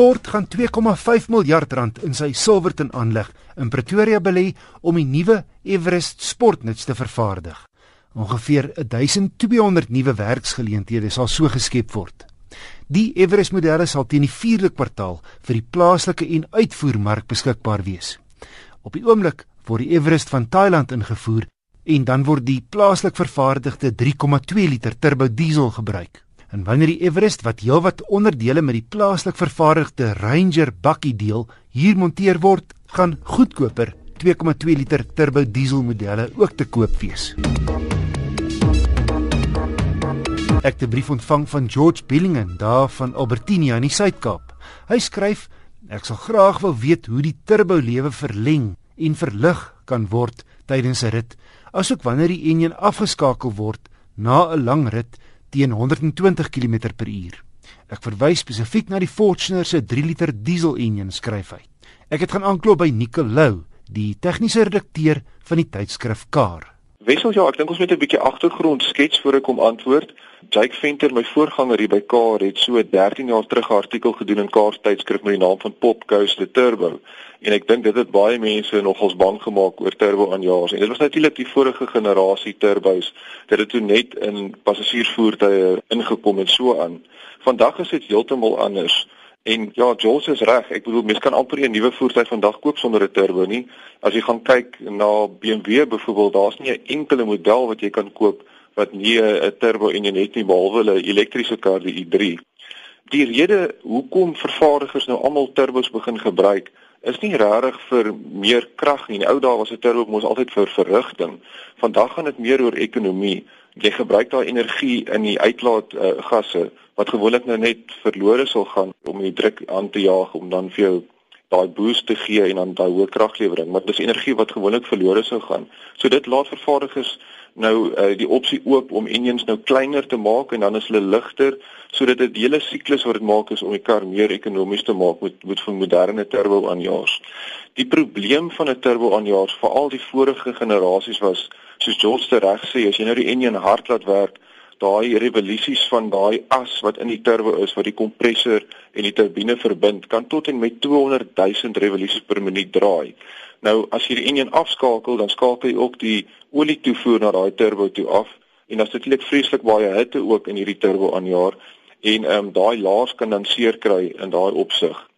Ford gaan 2,5 miljard rand in sy Silverton aanleg in Pretoria belê om die nuwe Everest sportnuts te vervaardig. Ongeveer 1200 nuwe werksgeleenthede sal so geskep word. Die Everest modelle sal teen die 4de kwartaal vir die plaaslike en uitvoermark beskikbaar wees. Op die oomblik word die Everest van Thailand ingevoer en dan word die plaaslik vervaardigde 3,2 liter turbo diesel gebruik. En wanneer die Everest wat heelwat onderdele met die plaaslik vervaardigde Ranger bakkie deel hier monteer word, gaan goedkoper 2,2 liter turbo diesel modelle ook te koop wees. Ek het 'n brief ontvang van George Billingen daar van Albertinia in die Suid-Kaap. Hy skryf: "Ek sal graag wil weet hoe die turbo lewe verleng en verlig kan word tydens 'n rit, asook wanneer die enjin afgeskakel word na 'n lang rit." Teen 120 km/h. Ek verwys spesifiek na die Fortuner se 3 liter diesel enjin skryf hy. Ek het gaan aanklop by Nicolou, die tegniese redakteur van die tydskrif Car. Wessel ja, ek dink ons moet 'n bietjie agtergrond skets voor ek kom antwoord. Jake Venter, my voorganger hier by Car, het so 13 jaar terug 'n artikel gedoen in Car tydskrif met die naam van Pop Ghost the Turbo. En ek dink dit het baie mense nogals bang gemaak oor turbo aanjaars. En dit was natuurlik die vorige generasie turbos. Dit het toe net in passasiersvoertuie ingekom en so aan. Vandag is dit heeltemal anders. En ja, Jules is reg. Ek bedoel mense kan amper 'n nuwe voertuig vandag koop sonder 'n turbo nie. As jy gaan kyk na BMW byvoorbeeld, daar's nie 'n enkele model wat jy kan koop wat nie 'n turbo enjin het nie behalwe 'n elektriese kar die i3. Die rede hoekom vervaardigers nou almal turbos begin gebruik, is nie regtig vir meer krag nie. In die ou dae was 'n turbo mos altyd vir verrigting. Vandag gaan dit meer oor ekonomie. Jy gebruik daai energie in die uitlaat uh, gasse wat gewoonlik nou net verlore sal gaan om die druk aan te jaag om dan vir jou daai boost te gee en dan daai hoë kraglewering, maar dis energie wat gewoonlik verlore sou gaan. So dit laat vervaardigers nou uh, die opsie oop om engines nou kleiner te maak en dan is hulle ligter sodat dit hele siklus wat dit maak is om die kar meer ekonomies te maak met met van moderne turbo aanjaars. Die probleem van 'n turbo aanjaars, veral die vorige generasies was soos George reg sê, as jy nou die engine hard laat werk, daai revolusies van daai as wat in die turbo is wat die kompressor en die turbine verbind kan tot en met 200 000 revolusies per minuut draai. Nou as jy die enjin afskakel, dan skakel jy ook die olie toevoer na daai turbo toe af en as dit net vreeslik baie hitte ook in hierdie turbo aanjaar en ehm um, daai laars kan dan seer kry in daai opsig.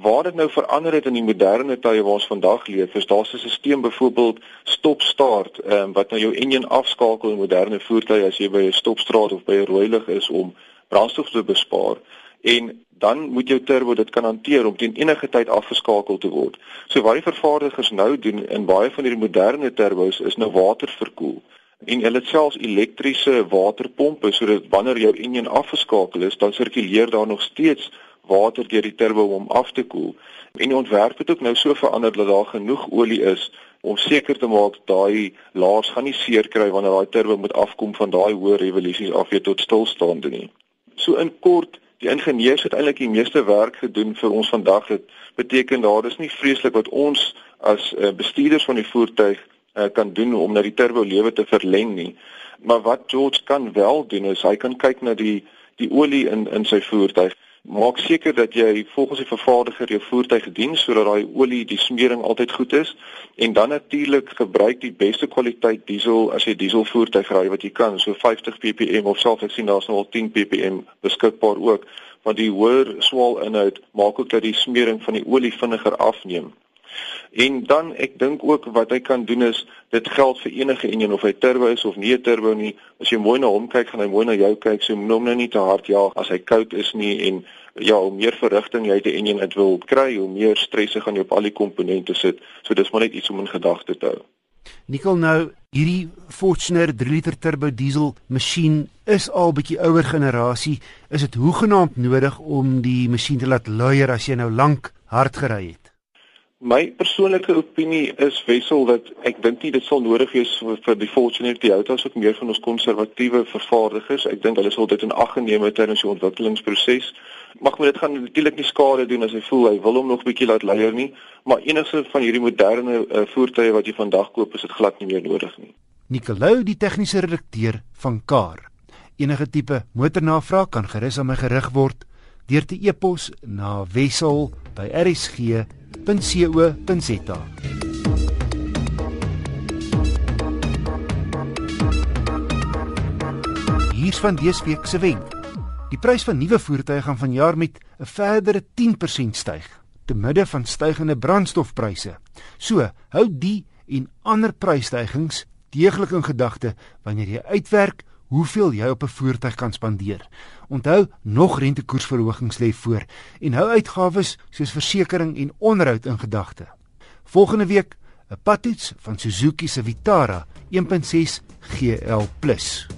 Waar dit nou verander het in die moderne tye waar ons vandag leef, is daar 'n stelsel byvoorbeeld stop-start, ehm um, wat nou jou enjin afskakel in moderne voertuie as jy by 'n stopstraat of by 'n rooi lig is om brandstof te bespaar en dan moet jou turbo dit kan hanteer om teen enige tyd afgeskakel te word. So wat die vervaardigers nou doen in baie van hierdie moderne turbos is nou waterverkoel en hulle het selfs elektriese waterpompe sodat wanneer jou enjin afgeskakel is, dan sirkuleer daar nog steeds water deur die turbo om af te koel. En die ontwerp het ook nou so verander dat daar genoeg olie is om seker te maak daai laars gaan nie seer kry wanneer daai turbo moet afkom van daai hoë revolusies af weer tot stilstaande nie. So in kort, die ingenieurs het eintlik die meeste werk gedoen vir ons vandag. Dit beteken daar is nie vreeslik wat ons as uh, bestuurders van die voertuig uh, kan doen om na die turbo lewe te verleng nie. Maar wat George kan wel doen is hy kan kyk na die die olie in in sy voertuig Maak seker dat jy volgens die vervaardiger jou voertuig gedien sodat daai olie die smering altyd goed is. En dan natuurlik gebruik die beste kwaliteit diesel as jy diesel voertuig ry wat jy kan. So 50 ppm of selfs ek sien daar's nog al 10 ppm beskikbaar ook. Want die hoër swaal inhoud maak ook dat die smering van die olie vinniger afneem. En dan ek dink ook wat hy kan doen is dit geld vir enige enjin of hy turbo is of nie 'n turbo nie. As jy mooi na hom kyk, gaan hy mooi na jou kyk. So moenie hom nou nie te hard jaag as hy koud is nie en ja, hoe meer verrigting jy uit die enjin uit wil kry, hoe meer stresse gaan jy op al die komponente sit. So dis maar net iets om in gedagte te hou. Nikkel nou hierdie Fortuner 3 liter turbo diesel masjien is al bietjie ouer generasie. Is dit hoegenaamd nodig om die masjien te laat luier as jy nou lank hard gery het? My persoonlike opinie is wissel dat ek dink nie dit sal nodig wees vir, vir die Fortuner Toyotas ook meer van ons konservatiewe vervaardigers. Ek dink hulle sal dit in ag geneem het tydens die ontwikkelingsproses. Mag moet dit gaan natuurlik nie skade doen as hy voel hy wil hom nog bietjie laat leier nie, maar enigste van hierdie moderne uh, voertuie wat jy vandag koop is dit glad nie meer nodig nie. Nicolou, die tegniese redakteur van Car. Enige tipe motornavraag kan gerus aan my gerig word deur te e-pos na wissel@rsg.co.za. Hier's van dese week se wenk. Die prys van nuwe voertuie gaan vanjaar met 'n verdere 10% styg te midde van stygende brandstofpryse. So, hou die en ander prysstygings deeglik in gedagte wanneer jy uitwerk hoeveel jy op 'n voertuig kan spandeer. Onthou, nog rentekoersverhogings lê voor en hou uitgawes soos versekerings en onderhoud in gedagte. Volgende week 'n padtoets van Suzuki se Vitara 1.6 GL+.